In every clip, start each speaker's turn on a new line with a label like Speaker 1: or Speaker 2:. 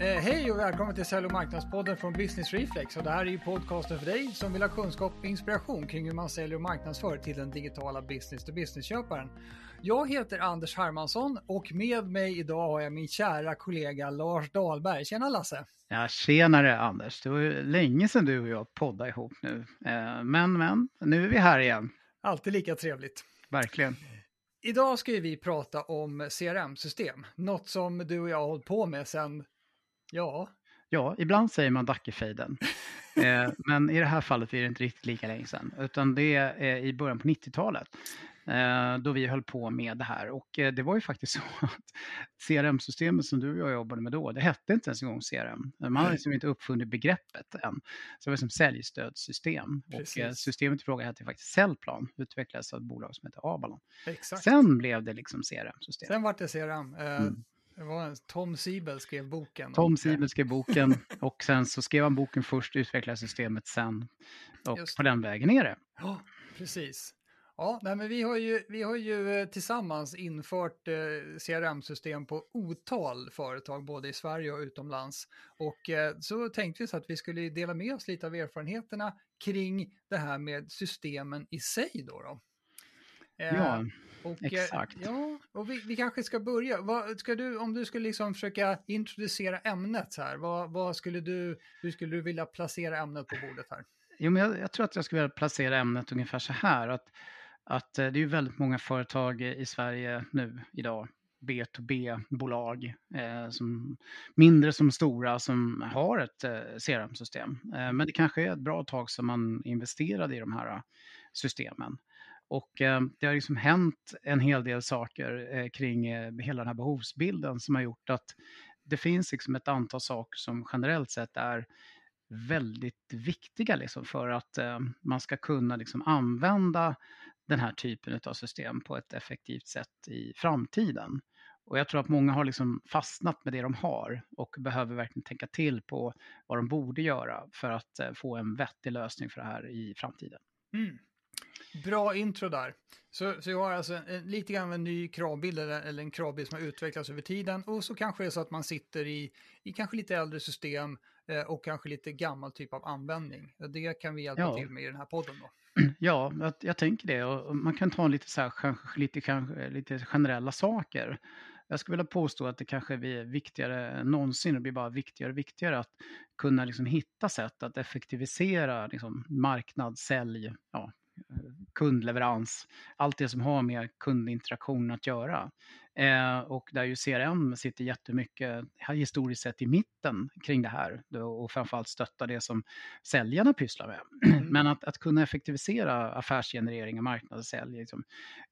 Speaker 1: Eh, hej och välkommen till Sälj och marknadspodden från Business Reflex. Och det här är ju podcasten för dig som vill ha kunskap och inspiration kring hur man säljer och marknadsför till den digitala business-to-business-köparen. Jag heter Anders Hermansson och med mig idag har jag min kära kollega Lars Dahlberg. Tjena Lasse!
Speaker 2: Ja, tjenare Anders! Det var ju länge sedan du och jag poddade ihop nu. Eh, men, men, nu är vi här igen.
Speaker 1: Alltid lika trevligt.
Speaker 2: Verkligen.
Speaker 1: Idag ska vi prata om CRM-system, något som du och jag har hållit på med sedan Ja.
Speaker 2: Ja, ibland säger man Dackefejden. eh, men i det här fallet är det inte riktigt lika länge sedan, utan det är i början på 90-talet eh, då vi höll på med det här. Och eh, det var ju faktiskt så att CRM-systemet som du och jag jobbade med då, det hette inte ens en gång CRM. Man hade liksom inte uppfunnit begreppet än. Så det var som säljstödssystem. Precis. Och eh, systemet i fråga hette faktiskt Cellplan, utvecklades av ett bolag som heter Abalon. Exakt. Sen blev det liksom CRM-system.
Speaker 1: Sen var det CRM. Eh, mm. Det var Tom Siebel skrev boken.
Speaker 2: Tom Siebel skrev boken och sen så skrev han boken först, utvecklade systemet sen och på den vägen är det.
Speaker 1: Ja, precis. Ja, nej, men vi har ju, vi har ju eh, tillsammans infört eh, CRM-system på otal företag, både i Sverige och utomlands. Och eh, så tänkte vi så att vi skulle dela med oss lite av erfarenheterna kring det här med systemen i sig. Då, då.
Speaker 2: Eh, ja. Och, eh, Exakt.
Speaker 1: Ja, och vi, vi, kanske ska börja. Vad, ska du, om du skulle liksom försöka introducera ämnet här, vad, vad, skulle du, hur skulle du vilja placera ämnet på bordet här?
Speaker 2: Jo, men jag, jag, tror att jag skulle vilja placera ämnet ungefär så här, att, att eh, det är ju väldigt många företag i Sverige nu idag, B2B-bolag, eh, som, mindre som stora, som har ett eh, CRM-system. Eh, men det kanske är ett bra tag som man investerade i de här systemen. Och eh, det har liksom hänt en hel del saker eh, kring eh, hela den här behovsbilden som har gjort att det finns liksom ett antal saker som generellt sett är väldigt viktiga liksom för att eh, man ska kunna liksom använda den här typen av system på ett effektivt sätt i framtiden. Och jag tror att många har liksom fastnat med det de har och behöver verkligen tänka till på vad de borde göra för att eh, få en vettig lösning för det här i framtiden.
Speaker 1: Mm. Bra intro där. Så, så jag har alltså en, lite grann en ny kravbild eller, eller en kravbild som har utvecklats över tiden och så kanske det är så att man sitter i, i kanske lite äldre system eh, och kanske lite gammal typ av användning. Det kan vi hjälpa ja. till med i den här podden då.
Speaker 2: Ja, jag, jag tänker det och man kan ta lite, så här, kanske, lite, kanske, lite generella saker. Jag skulle vilja påstå att det kanske blir viktigare än någonsin, det blir bara viktigare och viktigare att kunna liksom hitta sätt att effektivisera liksom marknad, sälj, ja, kundleverans, allt det som har med kundinteraktion att göra. Eh, och där ju CRM sitter jättemycket historiskt sett i mitten kring det här och framförallt stötta det som säljarna pysslar med. Mm. Men att, att kunna effektivisera affärsgenerering och marknadssälj liksom,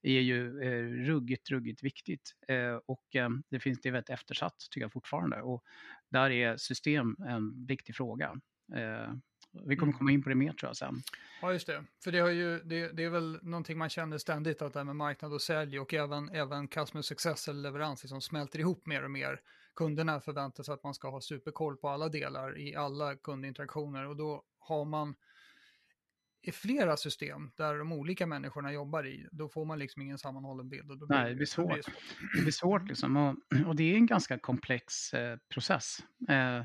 Speaker 2: är ju eh, ruggigt, ruggigt viktigt. Eh, och eh, det finns det är väldigt eftersatt tycker jag fortfarande och där är system en viktig fråga. Vi kommer mm. komma in på det mer tror jag sen.
Speaker 1: Ja, just det. För det, har ju, det, det är väl någonting man känner ständigt att det här med marknad och sälj och även, även customer success eller leverans liksom smälter ihop mer och mer. Kunderna förväntar sig att man ska ha superkoll på alla delar i alla kundinteraktioner och då har man i flera system där de olika människorna jobbar i, då får man liksom ingen sammanhållen bild. Och då
Speaker 2: Nej, det blir svårt. Det blir svårt, det blir svårt liksom. och, och, det är en ganska komplex eh, process. Eh,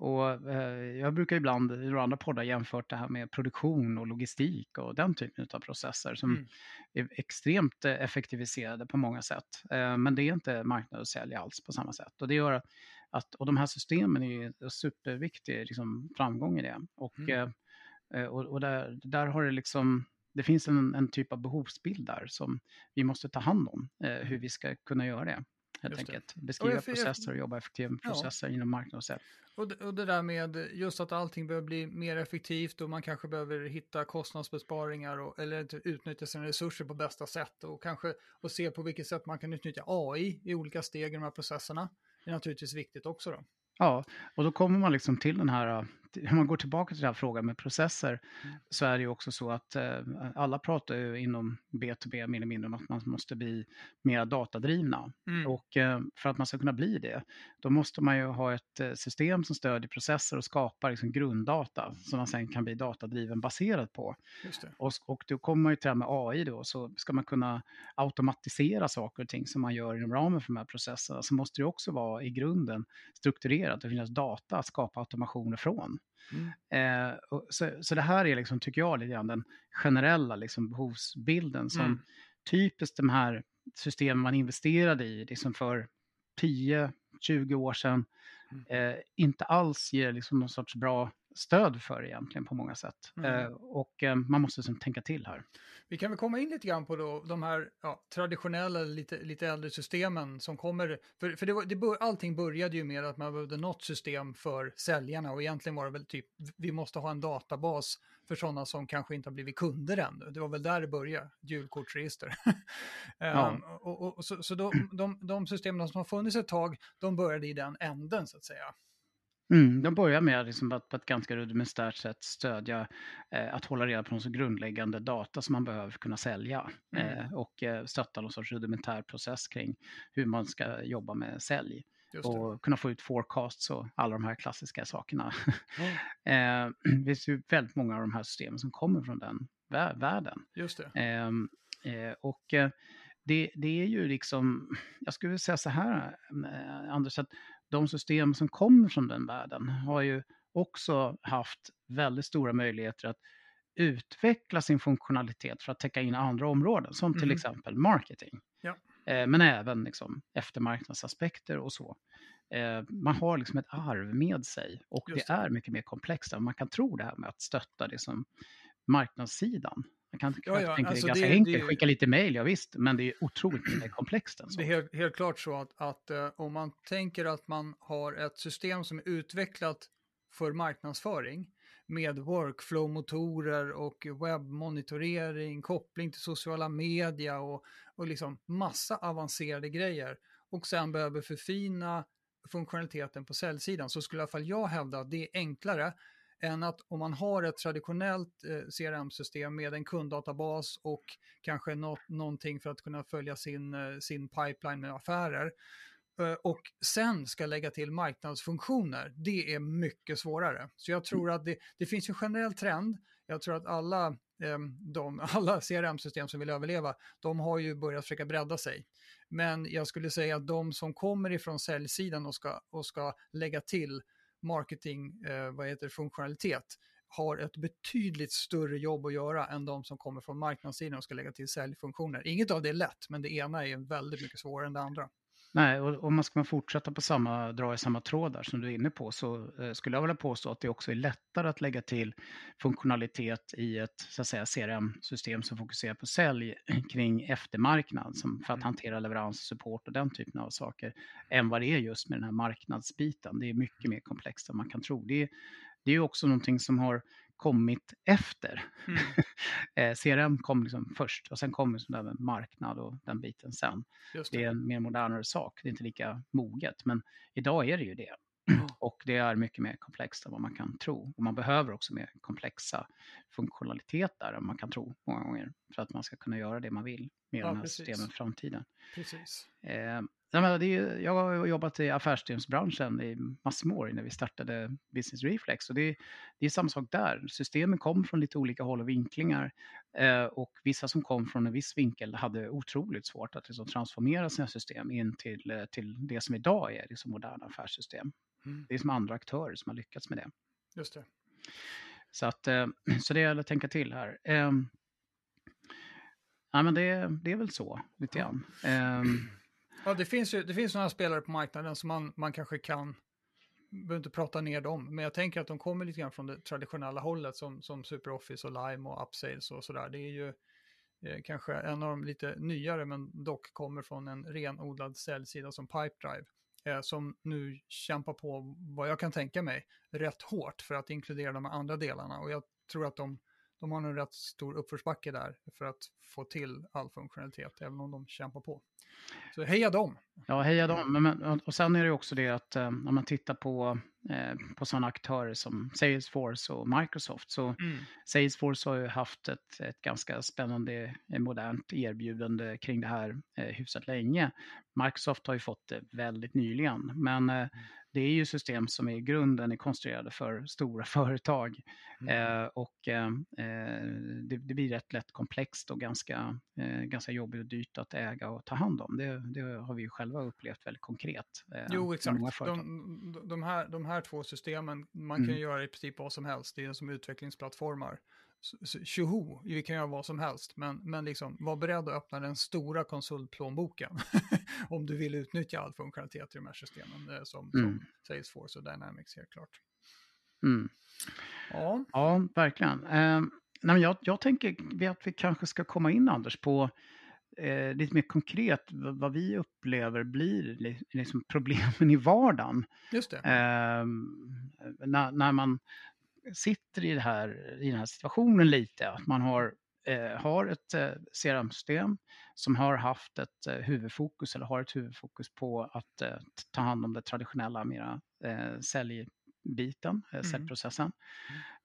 Speaker 2: och eh, jag brukar ibland i andra poddar jämfört det här med produktion och logistik och den typen av processer som mm. är extremt eh, effektiviserade på många sätt. Eh, men det är inte marknad och sälj alls på samma sätt. Och det gör att, och de här systemen är ju superviktig liksom, framgång i det. Och, mm. Eh, och, och där, där har det liksom det finns en, en, typ av behovsbild där som vi måste ta hand om, eh, hur vi ska kunna göra det helt just enkelt. Beskriva jag, processer och jobba effektivt med processer ja. inom marknadssätt.
Speaker 1: Och det, och det där med just att allting behöver bli mer effektivt och man kanske behöver hitta kostnadsbesparingar och, eller utnyttja sina resurser på bästa sätt och kanske och se på vilket sätt man kan utnyttja AI i olika steg i de här processerna. Det är naturligtvis viktigt också då.
Speaker 2: Ja, och då kommer man liksom till den här om man går tillbaka till den här frågan med processer
Speaker 1: Mm.
Speaker 2: så är det ju också så att eh, alla pratar ju inom B2B mer eller mindre om att man måste bli mer datadrivna.
Speaker 1: Mm.
Speaker 2: Och eh, för att man ska kunna bli det, då måste man ju ha ett eh, system som stödjer processer och skapar liksom grunddata som man sen kan bli datadriven baserat på. Och, och då kommer man ju till det här med AI då, så ska man kunna automatisera saker och ting som man gör inom ramen för de här processerna så måste det också vara i grunden strukturerat och finnas data att skapa automationer från.
Speaker 1: Mm.
Speaker 2: Eh, så, så det här är liksom, tycker jag, lite grann den generella liksom, behovsbilden som
Speaker 1: Mm.
Speaker 2: typiskt de här systemen man investerade i liksom för 10-20 år sedan
Speaker 1: Mm.
Speaker 2: eh, inte alls ger liksom någon sorts bra stöd för egentligen på många sätt.
Speaker 1: Mm.
Speaker 2: Eh, och eh, man måste liksom tänka till här.
Speaker 1: Vi kan väl komma in lite grann på då, de här ja, traditionella, lite, lite äldre systemen som kommer. För, för det var, det bör, allting började ju med att man behövde något system för säljarna och egentligen var det väl typ, vi måste ha en databas för sådana som kanske inte har blivit kunder ännu. Det var väl där det började, julkortsregister.
Speaker 2: Ja.
Speaker 1: Ehm, och, och, och, så så då, de, de systemen som har funnits ett tag, de började i den änden så att säga.
Speaker 2: Mm, de börjar med liksom att på ett ganska rudimentärt sätt stödja eh, att hålla reda på de så grundläggande data som man behöver för att kunna sälja
Speaker 1: Mm.
Speaker 2: eh, och eh, stötta någon sorts rudimentär process kring hur man ska jobba med sälj och kunna få ut forecasts och alla de här klassiska sakerna.
Speaker 1: Ja,
Speaker 2: eh, det finns ju väldigt många av de här systemen som kommer från den vä- världen.
Speaker 1: just det.
Speaker 2: Ehm, eh, och eh, det, det är ju liksom, jag skulle säga så här, Anders, att de system som kommer från den världen har ju också haft väldigt stora möjligheter att utveckla sin funktionalitet för att täcka in andra områden, som till
Speaker 1: Mhm.
Speaker 2: exempel marketing.
Speaker 1: Ja.
Speaker 2: Eh, men även liksom eftermarknadsaspekter och så. Eh, man har liksom ett arv med sig och det
Speaker 1: det.
Speaker 2: är mycket mer komplext än man kan tro det här med att stötta liksom marknadssidan. Man kan
Speaker 1: Ja, ja,
Speaker 2: tänka
Speaker 1: alltså
Speaker 2: det är ganska
Speaker 1: det-
Speaker 2: enkelt,
Speaker 1: det
Speaker 2: skicka lite mejl, ja visst, men det är otroligt komplext än så.
Speaker 1: Det är helt, helt klart så att, att eh, om man tänker att man har ett system som är utvecklat för marknadsföring med workflow-motorer och webbmonitorering, koppling till sociala media och, och liksom massa avancerade grejer och sen behöver förfina funktionaliteten på säljsidan så skulle i alla fall jag hävda att det är enklare än att om man har ett traditionellt eh, CRM-system med en kunddatabas och kanske något, någonting för att kunna följa sin, eh, sin pipeline med affärer eh, och sen ska lägga till marknadsfunktioner, det är mycket svårare. Så jag tror att det, det finns en generell trend. Jag tror att alla, eh, de, alla CRM-system som vill överleva, de har ju börjat försöka bredda sig. Men jag skulle säga att de som kommer ifrån säljsidan och ska, och ska lägga till marketing, eh, vad heter det, funktionalitet, har ett betydligt större jobb att göra än de som kommer från marknadssidan och ska lägga till säljfunktioner. Inget av det är lätt, men det ena är väldigt mycket svårare än det andra.
Speaker 2: Nej, och om man ska fortsätta på samma, dra i samma tråd där som du är inne på så eh, skulle jag vilja påstå att det också är lättare att lägga till funktionalitet i ett så att säga, CRM-system som fokuserar på sälj kring eftermarknad som för att
Speaker 1: Mm.
Speaker 2: hantera leverans, support och den typen av saker än vad det är just med den här marknadsbiten. Det är mycket mer komplext än man kan tro. Det är, det är ju också någonting som har kommit efter.
Speaker 1: Mm.
Speaker 2: Eh, CRM kom liksom först och sen kommer liksom det marknad och den biten sen.
Speaker 1: Just
Speaker 2: Det är
Speaker 1: det.
Speaker 2: en mer modernare sak, det är inte lika moget. Men idag är det ju det. Och det är mycket mer komplext än vad man kan tro. Och man behöver också mer komplexa funktionaliteter än man kan tro många gånger. För att man ska kunna göra det man vill med
Speaker 1: Ja,
Speaker 2: de här
Speaker 1: precis.
Speaker 2: systemen i framtiden.
Speaker 1: Precis.
Speaker 2: Eh, det är, jag har jobbat i affärssystemsbranschen i massor med år innan vi startade Business Reflex. Och det, det är samma sak där. Systemen kom från lite olika håll och vinklingar. Eh, och vissa som kom från en viss vinkel hade otroligt svårt att liksom transformera sina system in till, eh, till det som idag är liksom moderna affärssystem.
Speaker 1: Mm.
Speaker 2: Det är som andra aktörer som har lyckats med det.
Speaker 1: Just det.
Speaker 2: Så, att, eh, så det gäller att tänka till här. Eh, ja, men det, det är väl så, lite grann.
Speaker 1: Ja, det finns ju det finns några spelare på marknaden som man, man kanske kan, behöver inte prata ner dem, men jag tänker att de kommer lite grann från det traditionella hållet som, som SuperOffice och Lime och Upsales och sådär. Det är ju eh, kanske en av de lite nyare, men dock kommer från en renodlad säljsida som Pipedrive, eh, som nu kämpar på, vad jag kan tänka mig, rätt hårt för att inkludera de andra delarna. Och jag tror att de, de har en rätt stor uppförsbacke där för att få till all funktionalitet, även om de kämpar på. Så heja dem!
Speaker 2: Ja, heja dem. Men, och sen är det också det att eh, om man tittar på, eh, på sådana aktörer som Salesforce och Microsoft så mm. Salesforce har ju haft ett, ett ganska spännande eh, modernt erbjudande kring det här eh, hyfsat länge. Microsoft har ju fått det väldigt nyligen, men eh, det är ju system som i grunden är konstruerade för stora företag. Mm. Eh, och eh, eh, det, det, blir rätt lätt komplext och ganska, eh, ganska jobbigt och dyrt att äga och ta hand om. Det, det har vi ju själva upplevt väldigt konkret.
Speaker 1: Eh, jo, exakt. De, de, här, de här två systemen, man kan mm. göra i princip vad som helst. Det är som utvecklingsplattformar tjoho, vi kan göra vad som helst, men, men liksom, var beredd att öppna den stora konsultplånboken om du vill utnyttja all funktionalitet i de här systemen eh, som, mm. som Salesforce och Dynamics helt klart.
Speaker 2: Mm. Ja. ja, verkligen. Eh, nej, jag, jag tänker att vi kanske ska komma in, Anders, på eh, lite mer konkret vad vi upplever blir liksom problemen i vardagen.
Speaker 1: Just det.
Speaker 2: Eh, när, när man sitter i, det här, i den här situationen lite. Att man har, eh, har ett eh, CRM-system som har haft ett eh, huvudfokus eller har ett huvudfokus på att eh, ta hand om det traditionella mera eh, säljbiten, eh, mm. säljprocessen.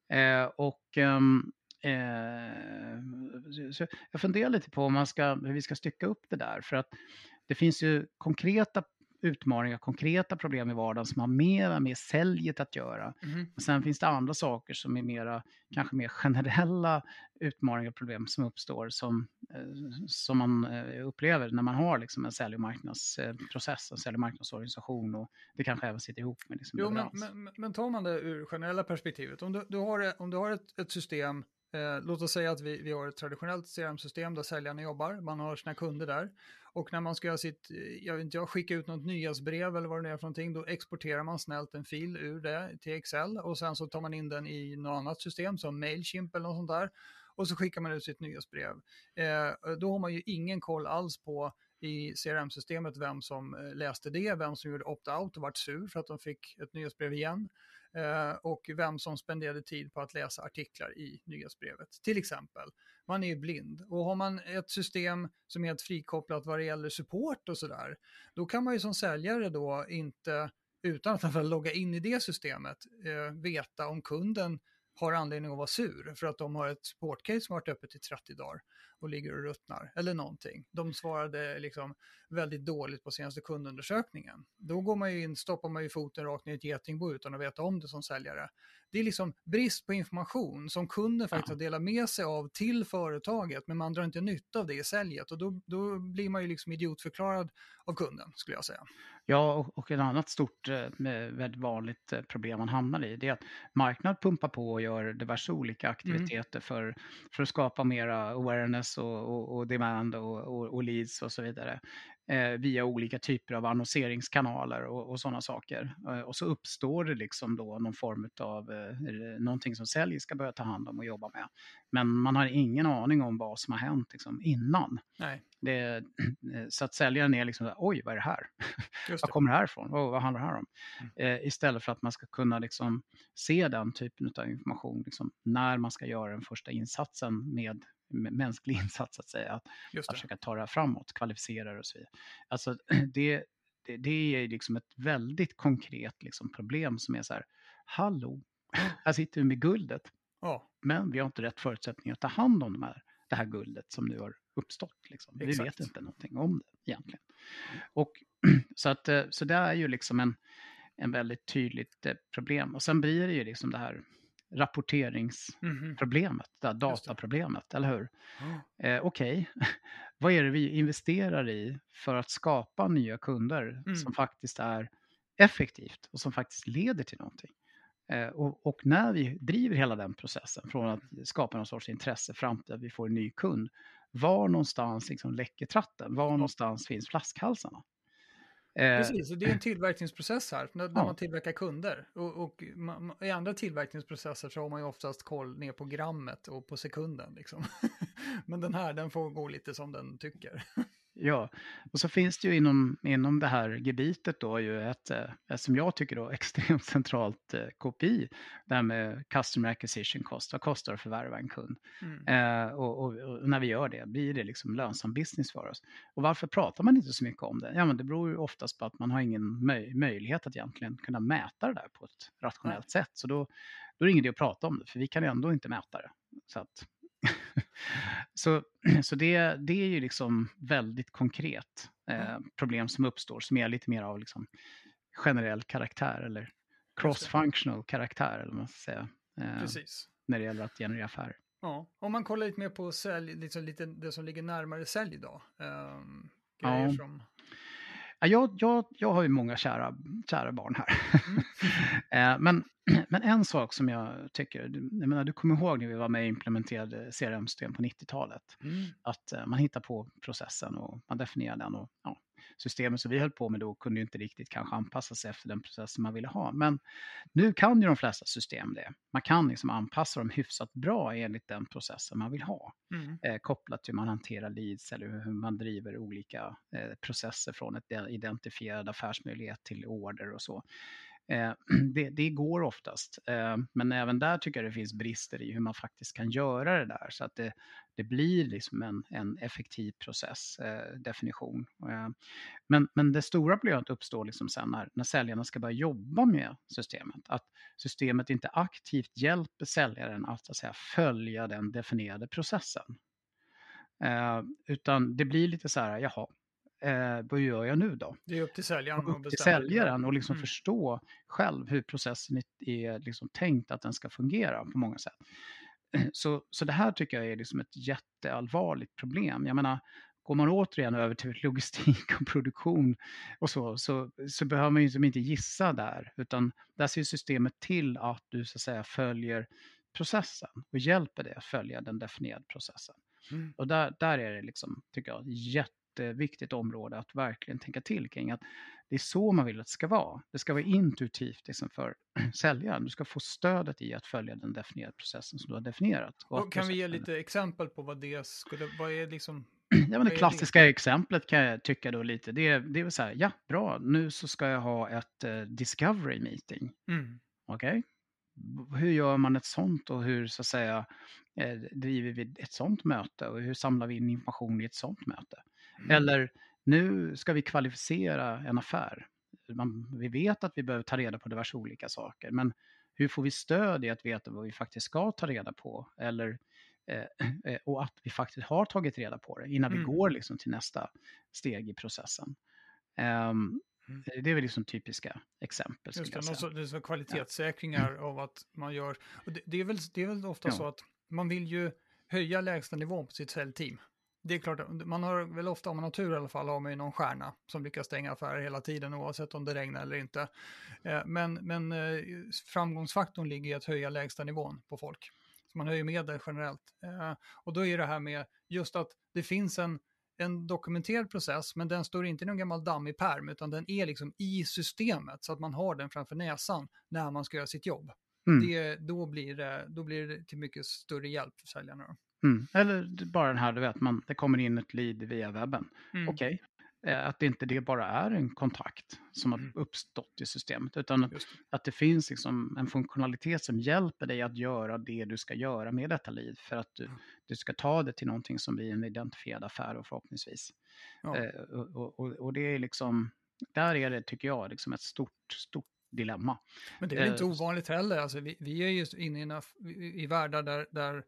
Speaker 2: Mm. Eh, och ehm, eh, så jag funderar lite på om man ska, hur vi ska stycka upp det där. För att det finns ju konkreta utmaningar, konkreta problem i vardagen som har mera med säljet att göra. Mm. sen finns det andra saker som är mera, kanske mer generella utmaningar och problem som uppstår som, eh, som man eh, upplever när man har liksom en sälj och marknadsprocess, en sälj och marknadsorganisation och det kanske även sitter ihop med liksom
Speaker 1: jo, men, men, men tar man det ur generella perspektivet, om du, du har, om du har ett, ett system Eh, låt oss säga att vi, vi har ett traditionellt CRM-system där säljarna jobbar, man har sina kunder där. Och när man ska göra sitt, eh, jag vet inte, jag skicka ut något nyhetsbrev eller vad det är för någonting, då exporterar man snällt en fil ur det till Excel och sen så tar man in den i något annat system som Mailchimp eller något sånt där. Och så skickar man ut sitt nyhetsbrev. Eh, då har man ju ingen koll alls på i CRM-systemet vem som eh, läste det, vem som gjorde opt-out och vart sur för att de fick ett nyhetsbrev igen. Eh, och vem som spenderade tid på att läsa artiklar i nyhetsbrevet, till exempel. Man är ju blind och har man ett system som är helt frikopplat vad det gäller support och sådär, då kan man ju som säljare då inte, utan att logga in i det systemet, eh, veta om kunden har anledning att vara sur för att de har ett supportcase som varit öppet i 30 dagar och ligger och ruttnar eller någonting. De svarade liksom väldigt dåligt på senaste kundundersökningen. Då går man ju in, stoppar man ju foten rakt ner i ett getingbo utan att veta om det som säljare. Det är liksom brist på information som kunden faktiskt har delat med sig av till företaget men man drar inte nytta av det i säljet och då, då blir man ju liksom idiotförklarad av kunden skulle jag säga.
Speaker 2: Ja, och ett annat stort, eh, väldigt vanligt eh, problem man hamnar i, det är att marknaden pumpar på och gör diverse olika mm. aktiviteter mm. för, för att skapa mera awareness och, och, och demand och, och, och, leads och så vidare eh, via olika typer av annonseringskanaler och, och sådana saker. Eh, och så uppstår det liksom då någon form av eh, någonting som sälj ska börja ta hand om och jobba med. Men man har ingen aning om vad som har hänt liksom, innan.
Speaker 1: Nej.
Speaker 2: Det, så att säljaren är liksom, oj vad är det här? Var kommer det här ifrån? Oh, vad handlar det här om? Mm. Eh, istället för att man ska kunna liksom, se den typen av information liksom, när man ska göra den första insatsen med mänsklig insats att säga. Att, att försöka ta det här framåt, kvalificera det och så vidare. Alltså det, det, det är liksom ett väldigt konkret liksom problem som är så här, hallå, här sitter vi med guldet.
Speaker 1: Ja.
Speaker 2: Men vi har inte rätt förutsättningar att ta hand om de här, det här guldet som nu har uppstått. Liksom. Vi vet inte någonting om det egentligen. Och, så, att, eh, så det är ju liksom en, en väldigt tydligt eh, problem. Och sen blir det ju liksom det här rapporteringsproblemet, mm. dataproblemet, eller hur? Mm. Eh, Okej, okay. vad är det vi investerar i för att skapa nya kunder mm. som faktiskt är effektivt och som faktiskt leder till någonting? Eh, och, och, när vi driver hela den processen från att skapa någon sorts intresse fram till att vi får en ny kund, var någonstans liksom läcker tratten? Var någonstans finns flaskhalsarna?
Speaker 1: Eh, Precis, och det är en tillverkningsprocess här, när, när ja. man tillverkar kunder. Och, och man, i andra tillverkningsprocesser så har man ju oftast koll ner på grammet och på sekunden. Liksom. Men den här, den får gå lite som den tycker.
Speaker 2: Ja, och så finns det ju inom, inom det här gebitet då ju ett, eh, ett som jag tycker då extremt centralt eh, KPI, det här med customer acquisition cost, vad kostar det att förvärva en kund? Mm. Eh, och, och, och, när vi gör det, blir det liksom lönsam business för oss? Och varför pratar man inte så mycket om det? Ja, men det beror ju oftast på att man har ingen möj möjlighet att egentligen kunna mäta det där på ett rationellt mm. sätt. Så då, då är det ingen idé att prata om det, för vi kan ju ändå inte mäta det. Så att så så det, det är ju liksom väldigt konkret eh, problem som uppstår som är lite mer av liksom generell karaktär eller cross-functional karaktär eller vad man ska säga. Eh,
Speaker 1: Precis.
Speaker 2: När det gäller att generera affärer.
Speaker 1: Ja, om man kollar lite mer på sälj, liksom lite det som ligger närmare sälj idag. Um, grejer ja. som
Speaker 2: jag, jag, jag har ju många kära, kära barn här. Mm. Eh, men, men en sak som jag tycker, jag menar, du kommer ihåg när vi var med och implementerade CRM-system på 90-talet, mm. att eh, man hittar på processen och man definierar den och ja, systemet som vi höll på med då kunde ju inte riktigt kanske anpassa sig efter den process som man ville ha. Men nu kan ju de flesta system det. Man kan liksom anpassa dem hyfsat bra enligt den processen man vill ha. Mm. Eh, kopplat till hur man hanterar leads eller hur man driver olika eh, processer från ett identifierad affärsmöjlighet till order och så. Eh, det, det, går oftast, eh, men även där tycker jag det finns brister i hur man faktiskt kan göra det där så att det, det blir liksom en, en effektiv processdefinition. Eh, eh, men, men det stora problemet uppstår liksom sen när, när säljarna ska börja jobba med systemet. Att systemet inte aktivt hjälper säljaren att, att säga, följa den definierade processen. Eh, utan det blir lite så här, jaha, eh, vad gör jag nu då?
Speaker 1: Det är upp till säljaren
Speaker 2: upp till säljaren och liksom mm. förstå själv hur processen är liksom tänkt att den ska fungera på många sätt. Så, så det här tycker jag är liksom ett jätteallvarligt problem. Jag menar, går man återigen över till logistik och produktion och så, så, så behöver man ju liksom inte gissa där, utan där ser systemet till att du så att säga följer processen och hjälper dig att följa den definierade processen. Mm. Och där, där är det liksom, tycker jag, jätte jätteviktigt område att verkligen tänka till kring att det är så man vill att det ska vara. Det ska vara intuitivt liksom för säljaren. Du ska få stödet i att följa den definierade processen som du har definierat.
Speaker 1: Och kan vi ge lite exempel på vad det skulle, vad är liksom
Speaker 2: Ja, men det klassiska exemplet kan jag tycka då lite, det är, det är väl så här, ja bra, nu så ska jag ha ett uh, discovery meeting. Mm. Okej, okay. hur gör man ett sånt och hur så att säga eh, driver vi ett sånt möte och hur samlar vi in information i ett sånt möte? Mm. Eller nu ska vi kvalificera en affär. Man, vi vet att vi behöver ta reda på diverse olika saker, men hur får vi stöd i att veta vad vi faktiskt ska ta reda på? Eller, eh, eh och att vi faktiskt har tagit reda på det innan mm. vi går liksom till nästa steg i processen. Um. Det är väl liksom typiska exempel.
Speaker 1: Just det, det är så kvalitetssäkringar ja. av att man gör... Det, det, är väl, det är väl ofta ja. så att man vill ju höja lägsta nivån på sitt säljteam det är klart, man har väl ofta, om man har tur i alla fall, har man ju någon stjärna som lyckas stänga affärer hela tiden oavsett om det regnar eller inte. Eh, men, men eh, framgångsfaktorn ligger i att höja lägsta nivån på folk. Så man höjer med det generellt. Eh, och då är det här med just att det finns en, en dokumenterad process, men den står inte i någon gammal dammig pärm, utan den är liksom i systemet så att man har den framför näsan när man ska göra sitt jobb. Mm. Det, då, blir det, då blir det till mycket större hjälp för säljarna.
Speaker 2: Mm. Eller bara den här, du vet, man, det kommer in ett lead via webben. Mm. Okej, okay. Eh, att det inte det bara är en kontakt som har mm. uppstått i systemet, utan det. att det finns liksom en funktionalitet som hjälper dig att göra det du ska göra med detta lead för att du, du ska ta det till någonting som blir en identifierad affär och förhoppningsvis. Ja. Eh, och, och, och, det är liksom, där är det, tycker jag, liksom ett stort, stort dilemma.
Speaker 1: Men det är inte eh, ovanligt heller. Alltså, vi, vi är ju inne i, i världar där, där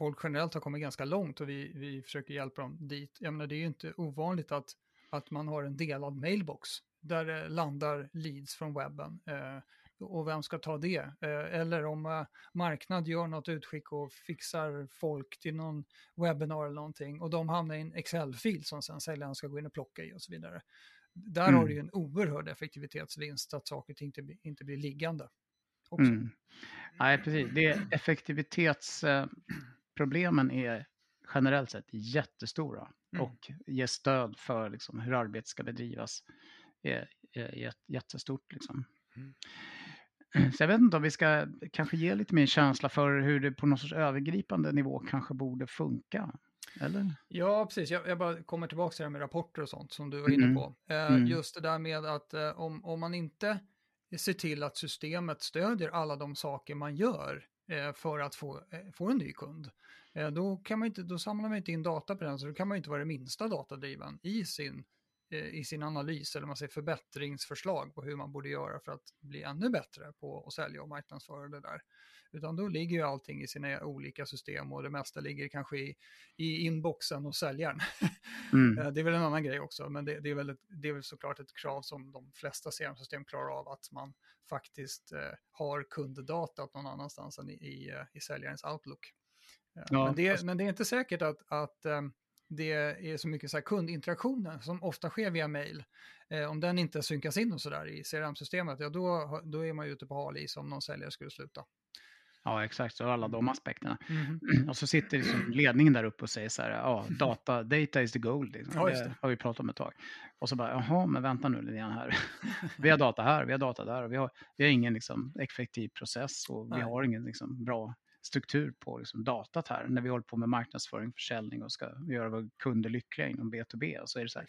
Speaker 1: folk generellt har kommit ganska långt och vi, vi försöker hjälpa dem dit. Jag menar, det är ju inte ovanligt att, att man har en delad mailbox där det landar leads från webben. Eh, och vem ska ta det? Eh, eller om eh, marknad gör något utskick och fixar folk till någon webbinar eller någonting och de hamnar i en Excel-fil som sen säljaren ska gå in och plocka i och så vidare. Där mm. har du ju en oerhörd effektivitetsvinst att saker inte, inte blir liggande. Mm.
Speaker 2: Nej, precis. Det är effektivitets eh, problemen är generellt sett jättestora mm. och ger stöd för liksom, hur arbetet ska bedrivas är, är, jättestort. Liksom. Mm. Så jag vet inte om vi ska kanske ge lite mer känsla för hur det på någon sorts övergripande nivå kanske borde funka. Eller?
Speaker 1: Ja, precis. Jag, jag bara kommer tillbaka till det här med rapporter och sånt som du var inne
Speaker 2: Mm.
Speaker 1: på. Eh,
Speaker 2: Mm.
Speaker 1: Just det där med att eh, om, om man inte ser till att systemet stödjer alla de saker man gör Eh, för att få, eh, få en ny kund, eh, då, kan man inte, då samlar man inte in data på den, så då kan man inte vara det minsta datadriven i sin, i sin analys eller man säger förbättringsförslag på hur man borde göra för att bli ännu bättre på att sälja och marknadsföra det där. Utan då ligger ju allting i sina olika system och det mesta ligger kanske i, i inboxen och säljaren.
Speaker 2: Mm.
Speaker 1: Eh, Det är väl en annan grej också, men det, det, är väl ett, det är väl såklart ett krav som de flesta CRM-system klarar av, att man faktiskt eh, har kunddatat någon annanstans än i, i, eh, i säljarens Outlook. Eh,
Speaker 2: Ja,
Speaker 1: men, det, men det är inte säkert att, att eh, det är så mycket så här kundinteraktioner som ofta sker via mail. Eh, om den inte synkas in och sådär i CRM-systemet, ja då, då är man ju ute på hal is om någon säljare skulle sluta.
Speaker 2: Ja, exakt. Så alla de aspekterna.
Speaker 1: Mhm.
Speaker 2: Och så sitter liksom ledningen där uppe och säger så här, ja, data, data is the gold. Liksom.
Speaker 1: Ja,
Speaker 2: det
Speaker 1: det.
Speaker 2: har vi pratat om ett tag. Och så bara, jaha, men vänta nu lite här. vi har data här, vi har data där och vi har, vi har ingen liksom, effektiv process och vi
Speaker 1: Nej.
Speaker 2: har ingen liksom, bra struktur på liksom, datat här. När vi håller på med marknadsföring, försäljning och ska göra våra kunder lyckliga inom B2B så är det så här,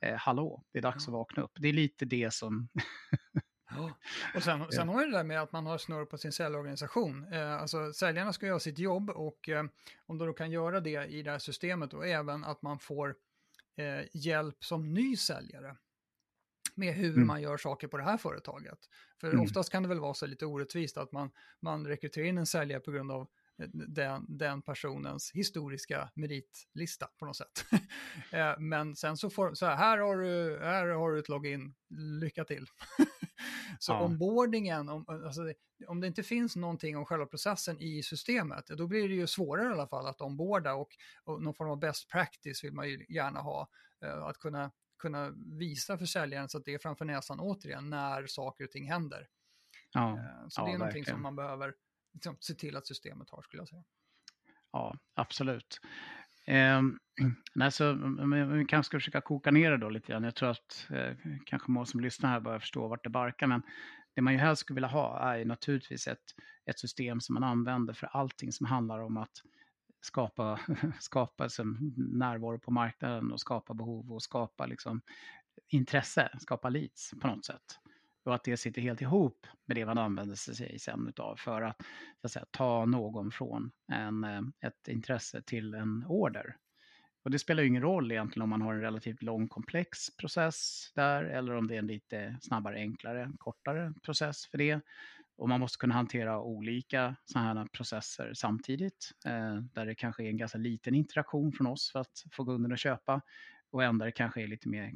Speaker 2: eh, hallå, det är dags
Speaker 1: Ja.
Speaker 2: att vakna upp. Det är lite det som,
Speaker 1: Och sen, sen har det där med att man har snurr på sin säljorganisation. Eh, alltså säljarna ska göra sitt jobb och eh, om de då kan göra det i det här systemet och även att man får eh, hjälp som ny säljare med hur
Speaker 2: Mm.
Speaker 1: man gör saker på det här företaget. För
Speaker 2: Mm.
Speaker 1: oftast kan det väl vara så lite orättvist att man, man rekryterar in en säljare på grund av eh, den, den personens historiska meritlista på något sätt. Eh, Men sen så får, så här, här har du, här har du ett login, lycka till. så
Speaker 2: Ja.
Speaker 1: onboardingen, om, alltså, om det inte finns någonting om själva processen i systemet, då blir det ju svårare i alla fall att onboarda och, och någon form av best practice vill man ju gärna ha. eh, Att kunna, kunna visa för säljaren så att det är framför näsan återigen när saker och ting händer.
Speaker 2: ja,
Speaker 1: Eh, Så
Speaker 2: Ja,
Speaker 1: det är någonting
Speaker 2: verkligen.
Speaker 1: som man behöver liksom, se till att systemet har skulle jag säga.
Speaker 2: Ja, absolut. Eh, nej, så, men vi kanske ska försöka koka ner det då lite grann. Jag tror att eh, kanske många som lyssnar här börjar förstå vart det barkar. Men det man ju helst skulle vilja ha är naturligtvis ett, ett system som man använder för allting som handlar om att skapa, skapa liksom, närvaro på marknaden och skapa behov och skapa liksom, intresse, skapa leads på något sätt. Och att det sitter helt ihop med det man använder sig sen utav för att, så att säga, ta någon från en, eh, ett intresse till en order. Och det spelar ju ingen roll egentligen om man har en relativt lång komplex process där eller om det är en lite snabbare, enklare, kortare process för det. Och man måste kunna hantera olika sådana här processer samtidigt. Eh, där det kanske är en ganska liten interaktion från oss för att få kunden att köpa. Och där det kanske är lite mer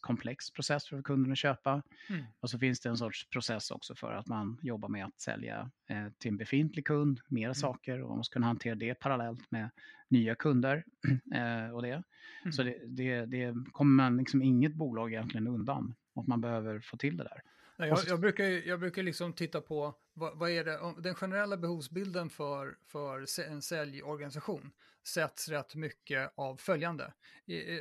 Speaker 2: komplex process för kunden att köpa.
Speaker 1: Mm.
Speaker 2: Och så finns det en sorts process också för att man jobbar med att sälja eh, till en befintlig kund mera saker och man måste kunna hantera det parallellt med nya kunder eh, och det.
Speaker 1: Mm.
Speaker 2: Så det, det, det kommer man liksom inget bolag egentligen undan att man behöver få till det där.
Speaker 1: Nej, jag, jag, brukar, jag brukar liksom titta på vad, vad är det, om- den generella behovsbilden för, för en säljorganisation sätts rätt mycket av följande.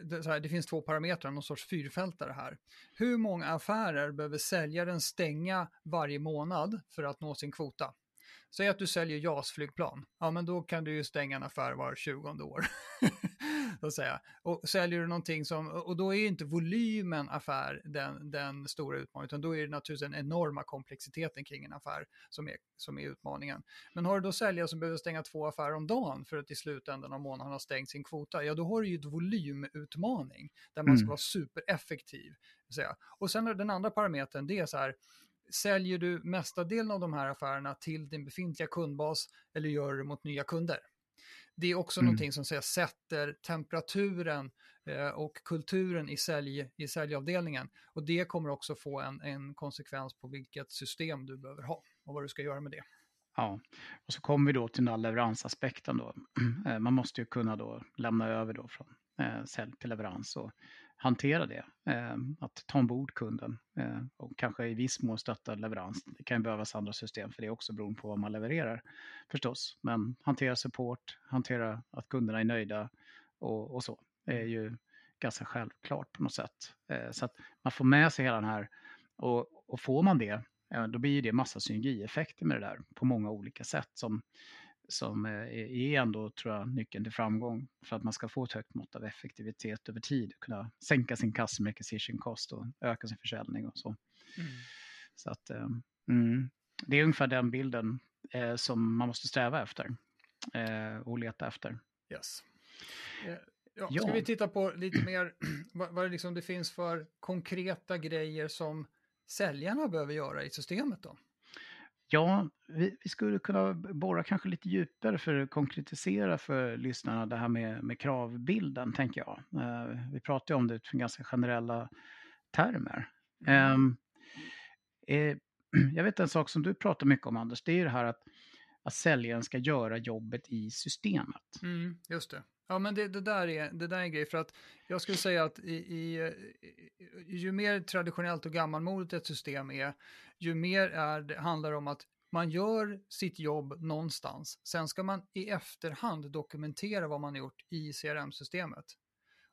Speaker 1: Det, här, det finns två parametrar, någon sorts fyrfältare här. Hur många affärer behöver säljaren stänga varje månad för att nå sin kvota? Säg att du säljer JAS-flygplan, ja men då kan du ju stänga en affär var 20 år. att säga. Och säljer du någonting som, och då är inte volymen affär den, den stora utmaningen, utan då är det naturligtvis den enorma komplexiteten kring en affär som är, som är utmaningen. Men har du då säljare som behöver stänga två affärer om dagen för att i slutändan av månaden ha stängt sin kvota, ja då har du ju ett volymutmaning där man ska
Speaker 2: Mm.
Speaker 1: vara supereffektiv. Säga. Och sen den andra parametern, det är så här, säljer du mesta delen av de här affärerna till din befintliga kundbas eller gör du det mot nya kunder? Det är också
Speaker 2: Mm.
Speaker 1: någonting som säger, sätter temperaturen eh, och kulturen i, sälj, i säljavdelningen. Och det kommer också få en, en konsekvens på vilket system du behöver ha och vad du ska göra med det.
Speaker 2: Ja, och så kommer vi då till den här leveransaspekten då. Eh, Man måste ju kunna då lämna över då från eh, sälj till leverans och hantera det. Eh, att ta ombord kunden eh, och kanske i viss mån stötta leverans. Det kan ju behövas andra system för det också beroende på vad man levererar förstås. Men hantera support, hantera att kunderna är nöjda och, och så. Det är ju ganska självklart på något sätt. Eh, så att man får med sig hela den här och, och får man det då blir ju det massa synergieffekter med det där på många olika sätt som, som är ändå, tror jag, nyckeln till framgång för att man ska få ett högt mått av effektivitet över tid, kunna sänka sin customer acquisition cost och öka sin försäljning och så. Mm. Så att, mm, det är ungefär den bilden eh, som man måste sträva efter eh, och leta efter.
Speaker 1: Yes. Eh, ja. Ska vi titta på lite mer vad, vad det, liksom det finns för konkreta grejer som säljarna behöver göra i systemet då?
Speaker 2: Ja, vi, vi, skulle kunna borra kanske lite djupare för att konkretisera för lyssnarna det här med, med kravbilden, tänker jag. Eh, vi pratar ju om det utifrån ganska generella termer. Mm. Eh, jag vet en sak som du pratar mycket om Anders, det är det här att, att säljaren ska göra jobbet i systemet.
Speaker 1: Mm, just det. Ja, men det, det, där är, det där är en grej, för att jag skulle säga att i, i, ju mer traditionellt och gammalmodigt ett system är, ju mer är det, handlar om att man gör sitt jobb någonstans. Sen ska man i efterhand dokumentera vad man har gjort i CRM-systemet.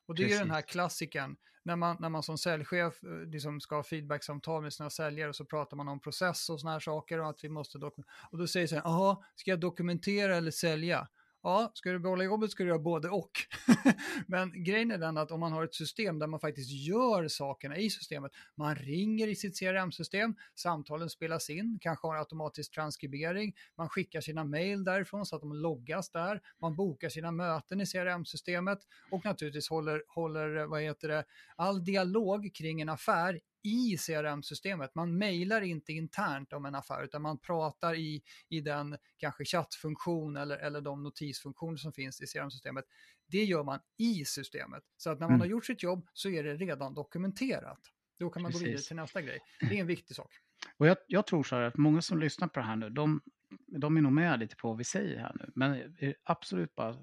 Speaker 1: Och det Precis. är den här klassiken, när man, när man som säljchef eh, liksom ska ha feedbacksamtal med sina säljare så pratar man om process och sådana här saker och att vi måste dokumentera. Och då säger så här, jaha, ska jag dokumentera eller sälja? Ja, ska du behålla jobbet ska du göra både och. Men grejen är den att om man har ett system där man faktiskt gör sakerna i systemet, man ringer i sitt CRM-system, samtalen spelas in, kanske har automatisk transkribering, man skickar sina mejl därifrån så att de loggas där, man bokar sina möten i CRM-systemet och naturligtvis håller, håller vad heter det, all dialog kring en affär i CRM-systemet. Man mejlar inte internt om en affär utan man pratar i, i den kanske chattfunktion eller, eller de notisfunktioner som finns i CRM-systemet. Det gör man i systemet. Så att när man mm. har gjort sitt jobb så är det redan dokumenterat. Då kan man Precis. gå vidare till nästa grej. Det är en viktig sak.
Speaker 2: Och jag, jag tror så här att många som lyssnar på det här nu, de, de är nog med lite på vad vi säger här nu. Men absolut bara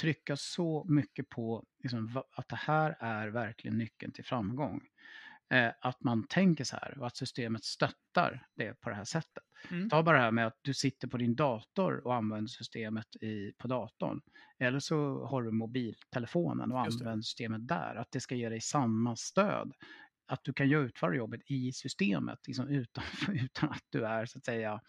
Speaker 2: trycka så mycket på liksom, att det här är verkligen nyckeln till framgång eh, att man tänker så här och att systemet stöttar det på det här sättet. Mm. Ta bara det här med att du sitter på din dator och använder systemet i, på datorn. Eller så har du mobiltelefonen och använder systemet där. Att det ska ge dig samma stöd. Att du kan utföra jobbet i systemet liksom utan, utan att du är så att säga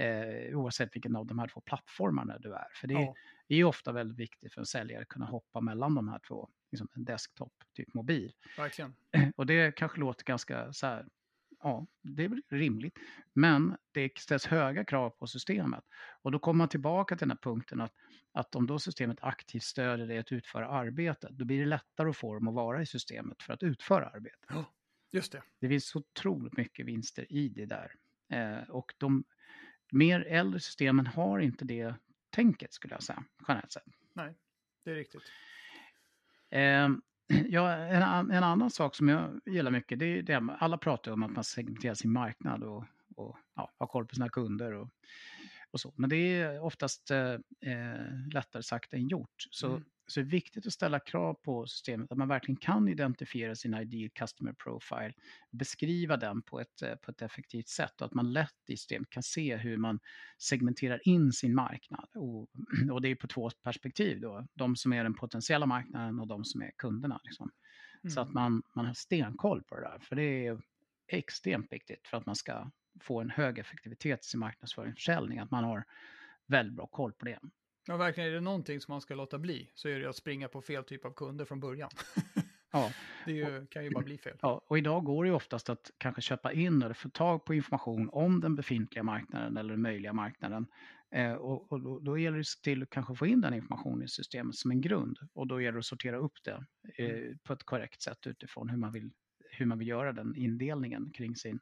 Speaker 2: eh, oavsett vilken av de här två plattformarna du är. För det ja. är ju ofta väldigt viktigt för en säljare att kunna hoppa mellan de här två liksom en desktop, typ mobil.
Speaker 1: Verkligen.
Speaker 2: Och det kanske låter ganska så här, ja, det är rimligt. Men det ställs höga krav på systemet. Och då kommer man tillbaka till den här punkten att, att om då systemet aktivt stöder dig att utföra arbetet, då blir det lättare att få dem att vara i systemet för att utföra arbetet.
Speaker 1: Ja, just det.
Speaker 2: Det finns så otroligt mycket vinster i det där. Eh, och de mer äldre systemen har inte det tänket skulle jag säga, generellt sett.
Speaker 1: Nej, det är riktigt.
Speaker 2: Eh, ja, en, en, annan sak som jag gillar mycket, det är det, alla pratar om att man segmenterar sin marknad och, och ja, har koll på sina kunder och, och så. Men det är oftast eh, eh lättare sagt än gjort. Så mm. Så det är viktigt att ställa krav på systemet, att man verkligen kan identifiera sin ideal customer profile, beskriva den på ett, eh, på ett effektivt sätt och att man lätt i systemet kan se hur man segmenterar in sin marknad. Och, och det är på två perspektiv då, de som är den potentiella marknaden och de som är kunderna. Liksom. Mm. Så att mm. man, man har stenkoll på det där, för det är extremt viktigt för att man ska få en hög effektivitet i sin marknadsföring och försäljning, att man har väldigt bra koll på det.
Speaker 1: Ja, verkligen. Är det någonting som man ska låta bli så är det att springa på fel typ av kunder från början.
Speaker 2: Ja.
Speaker 1: Det ju, kan ju bara bli fel.
Speaker 2: Ja, och idag går det ju oftast att kanske köpa in eller få tag på information om den befintliga marknaden eller den möjliga marknaden. Eh, och, och då, då, gäller det till att kanske få in den informationen i systemet som en grund. Och då gäller det att sortera upp det eh, mm. på ett korrekt sätt utifrån hur man vill, hur man vill göra den indelningen kring sin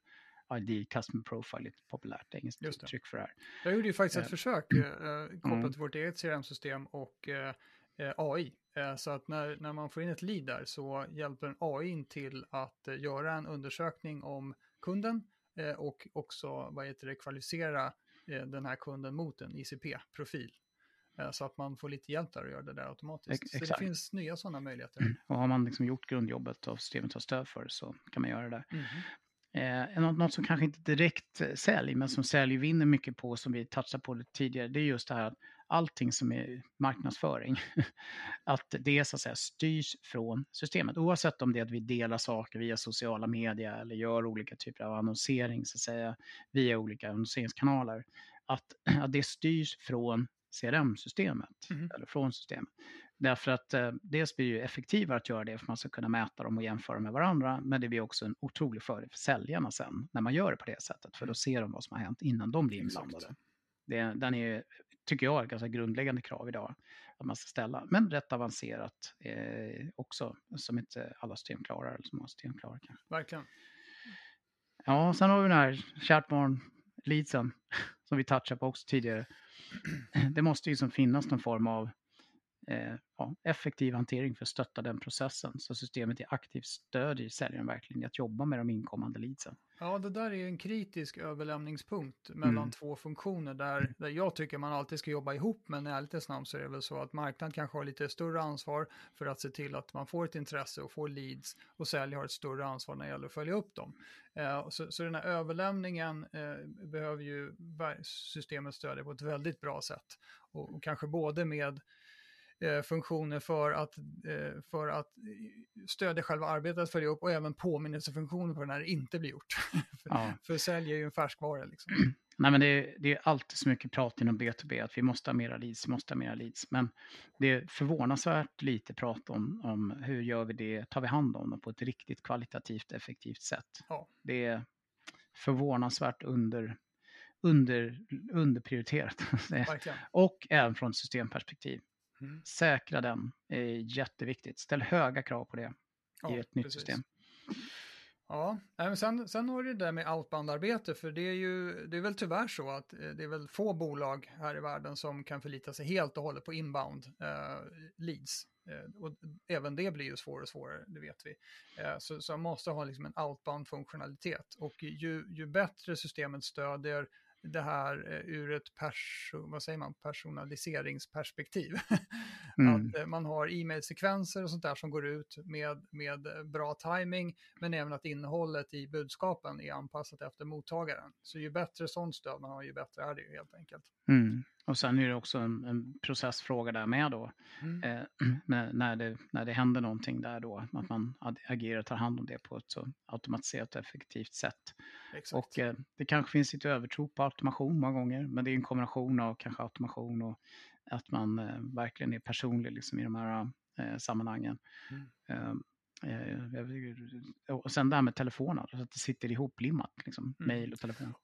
Speaker 2: ID, Customer Profile, lite populärt engelskt uttryck för det här.
Speaker 1: Jag gjorde ju faktiskt ett uh, försök uh, kopplat mm. till vårt eget CRM-system och uh, AI. så att när, när man får in ett lead där så hjälper en AI till att göra en undersökning om kunden och också vad heter det, kvalificera den här kunden mot en ICP-profil. Så att man får lite hjälp där att göra det där automatiskt. Exakt. Så det finns nya sådana möjligheter. Mm.
Speaker 2: Och har man liksom gjort grundjobbet och systemet har stöd för det så kan man göra det. Mm. Eh, något, som kanske inte direkt eh, sälj, men som sälj vinner mycket på, som vi touchade på lite tidigare, det är just det här att allting som är marknadsföring, att det så att säga styrs från systemet. Oavsett om det är att vi delar saker via sociala medier eller gör olika typer av annonsering så att säga via olika annonseringskanaler. Att, att det styrs från CRM-systemet,
Speaker 1: Mhm.
Speaker 2: eller från systemet. Därför att eh, dels blir det ju effektivare att göra det för man ska kunna mäta dem och jämföra med varandra, men det blir också en otrolig fördel för säljarna sen när man gör det på det sättet, för då ser de vad som har hänt innan de blir inblandade. Det, den är, tycker jag, ett ganska grundläggande krav idag att man ska ställa, men rätt avancerat eh, också, som inte alla system klarar, eller som många system klarar kanske.
Speaker 1: Verkligen.
Speaker 2: Ja, sen har vi den här kärt barn leadsen som vi touchade på också tidigare. Det måste ju som finnas någon form av ja, effektiv hantering för att stötta den processen. Så systemet är aktivt stödjer säljaren verkligen i att jobba med de inkommande leadsen.
Speaker 1: Ja, det där är en kritisk överlämningspunkt mellan
Speaker 2: Mm.
Speaker 1: två funktioner där, där jag tycker man alltid ska jobba ihop, men i ärlighetens namn så är det väl så att marknad kanske har lite större ansvar för att se till att man får ett intresse och får leads och sälj har ett större ansvar när det gäller att följa upp dem. Eh, så, så den här överlämningen eh, behöver ju systemet stödja på ett väldigt bra sätt och, och kanske både med eh, funktioner för att, eh, för att eh, stödja själva arbetet att följa upp och även påminnelsefunktioner på när det inte blir gjort. för,
Speaker 2: Ja.
Speaker 1: för sälj är ju en färskvara liksom.
Speaker 2: Nej, men det, är- det är alltid så mycket prat inom B2B att vi måste ha mera leads, vi måste ha mera leads. Men det är förvånansvärt lite prat om, om hur gör vi det, tar vi hand om dem på ett riktigt kvalitativt effektivt sätt.
Speaker 1: Ja.
Speaker 2: Det är förvånansvärt under, under, underprioriterat. Och även från systemperspektiv.
Speaker 1: Mm.
Speaker 2: Säkra den är jätteviktigt. Ställ höga krav på det
Speaker 1: Ja,
Speaker 2: i ett nytt
Speaker 1: precis.
Speaker 2: system.
Speaker 1: Ja, men sen, sen har du det där med outbound-arbete, för det är ju, det är väl tyvärr så att eh, det är väl få bolag här i världen som kan förlita sig helt och hållet på inbound eh, leads. Eh, och även det blir ju svårare och svårare, det vet vi. Eh, så, så man måste ha liksom en outbound-funktionalitet. Och ju, ju bättre systemet stödjer det här eh, ur ett perso, vad säger man, personaliseringsperspektiv.
Speaker 2: Mm.
Speaker 1: Att eh, man har e-mailsekvenser och sånt där som går ut med, med eh, bra timing, men även att innehållet i budskapen är anpassat efter mottagaren. Så ju bättre sånt stöd man har, ju bättre är det ju helt enkelt.
Speaker 2: Mm. Och sen är det också en, en processfråga där med då.
Speaker 1: Mm.
Speaker 2: Eh, när, när, det, när det händer någonting där då, att man agerar och tar hand om det på ett så automatiserat och effektivt sätt.
Speaker 1: Exakt.
Speaker 2: Och eh, det kanske finns lite övertro på automation många gånger, men det är en kombination av kanske automation och att man eh, verkligen är personlig liksom, i de här eh, sammanhangen.
Speaker 1: Mm.
Speaker 2: Eh, eh, och sen det här med telefonen, så att det sitter ihoplimmat, liksom,
Speaker 1: Mm.
Speaker 2: mail och telefon.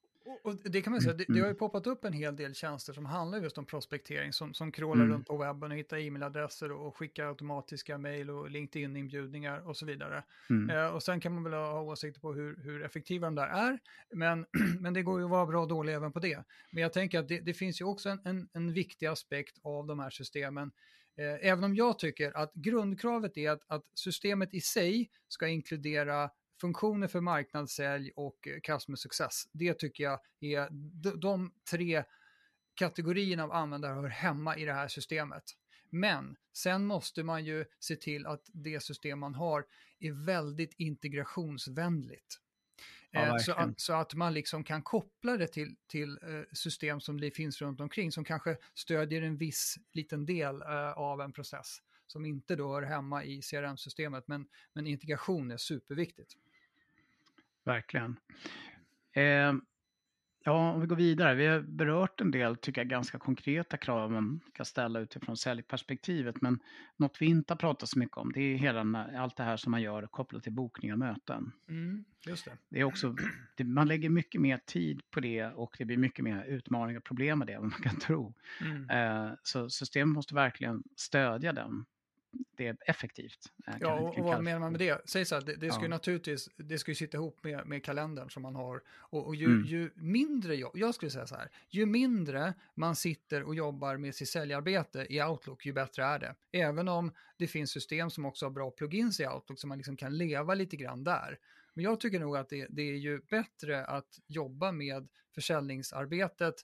Speaker 1: Och, det kan man säga, det, det
Speaker 2: Mm.
Speaker 1: har ju poppat upp en hel del tjänster som handlar just om prospektering, som, som crawlar
Speaker 2: Mm.
Speaker 1: runt på webben och hittar e-mailadresser och, och skickar automatiska mejl och LinkedIn-inbjudningar och så vidare.
Speaker 2: Mm.
Speaker 1: Eh, och sen kan man väl ha åsikter på hur, hur effektiva de där är, men, men det går ju att vara bra och dålig även på det. Men jag tänker att det, det finns ju också en, en, en viktig aspekt av de här systemen. Eh, även om jag tycker att grundkravet är att, att systemet i sig ska inkludera funktioner för marknadssälj och eh, customer success. Det tycker jag är de, tre kategorierna av användare hör hemma i det här systemet. Men sen måste man ju se till att det system man har är väldigt integrationsvänligt.
Speaker 2: Ja,
Speaker 1: Eh, så, att, så att man liksom kan koppla det till, till eh, system som det finns runt omkring som kanske stödjer en viss liten del av en process som inte då hör hemma i CRM-systemet. Men, men integration är superviktigt.
Speaker 2: Verkligen. Eh, ja, om vi går vidare. Vi har berört en del, tycker jag, ganska konkreta krav man kan ställa utifrån säljperspektivet. Men något vi inte har pratat så mycket om, det är hela allt det här som man gör kopplat till bokning av möten.
Speaker 1: Mm, just det.
Speaker 2: Det är också, det, man lägger mycket mer tid på det och det blir mycket mer utmaningar och problem med det än man kan tro.
Speaker 1: Mm.
Speaker 2: Eh, så systemet måste verkligen stödja den. Det är effektivt. eh,
Speaker 1: Ja, och, och vad menar man med det? Säg så här, det, det ska ju
Speaker 2: Ja.
Speaker 1: naturligtvis, det ska ju sitta ihop med, med kalendern som man har. Och, och ju,
Speaker 2: Mm.
Speaker 1: ju mindre, jobb, jag skulle säga så här, ju mindre man sitter och jobbar med sitt säljarbete i Outlook, ju bättre är det. Även om det finns system som också har bra plugins i Outlook, så man liksom kan leva lite grann där. Men jag tycker nog att det, det är ju bättre att jobba med försäljningsarbetet,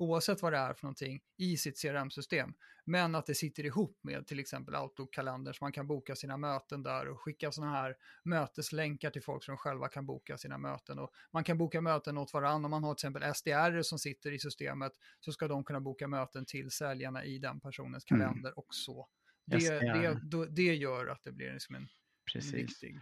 Speaker 1: oavsett vad det är för någonting, i sitt CRM-system. Men att det sitter ihop med till exempel Outlook-kalendern så man kan boka sina möten där och skicka sådana här möteslänkar till folk som själva kan boka sina möten. Och man kan boka möten åt varandra. Om man har till exempel SDR som sitter i systemet så ska de kunna boka möten till säljarna i den personens
Speaker 2: Mm.
Speaker 1: kalender och så. Det, det, det gör att det blir liksom en, en
Speaker 2: Precis.
Speaker 1: viktig...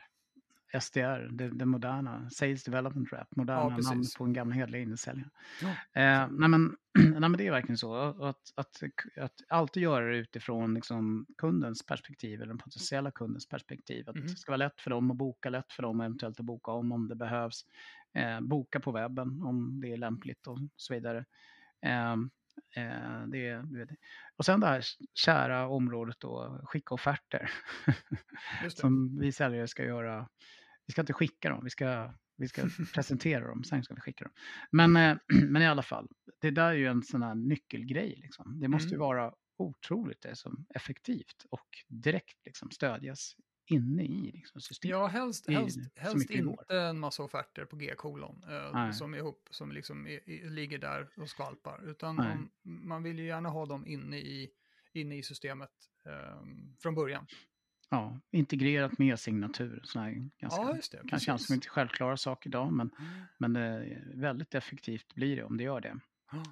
Speaker 2: SDR, det, det moderna, Sales Development Rep, moderna
Speaker 1: precis.
Speaker 2: namn på en gamla hederliga insäljare.
Speaker 1: Ja.
Speaker 2: Eh, nej, men, nej men det är verkligen så, att, att, att alltid göra det utifrån liksom, kundens perspektiv eller den potentiella kundens perspektiv. Att
Speaker 1: Mhm.
Speaker 2: Det ska vara lätt för dem att boka, lätt för dem eventuellt att boka om om det behövs. Eh, boka på webben om det är lämpligt och så vidare. Eh, eh, det, är- du vet. och sen det här kära området då, skicka offerter. Som vi säljare ska göra. Vi ska inte skicka dem, vi ska, vi ska presentera dem, sen ska vi skicka dem. Men, eh, men i alla fall, det där är ju en sån här nyckelgrej. Liksom. Det måste ju
Speaker 1: Mm.
Speaker 2: vara otroligt det som effektivt och direkt liksom, stödjas inne i liksom, systemet.
Speaker 1: Ja, helst, helst, helst
Speaker 2: går.
Speaker 1: inte en massa offerter på G-kolon eh, som, ihop, som liksom är, ligger där och skvalpar. Utan om, man vill ju gärna ha dem inne i, inne i systemet eh, från början.
Speaker 2: Ja, integrerat med signatur. Såna ganska,
Speaker 1: ja, det.
Speaker 2: kan kännas
Speaker 1: precis.
Speaker 2: som inte självklara sak idag, men,
Speaker 1: Mm.
Speaker 2: men eh, väldigt effektivt blir det om det gör det.
Speaker 1: Ja.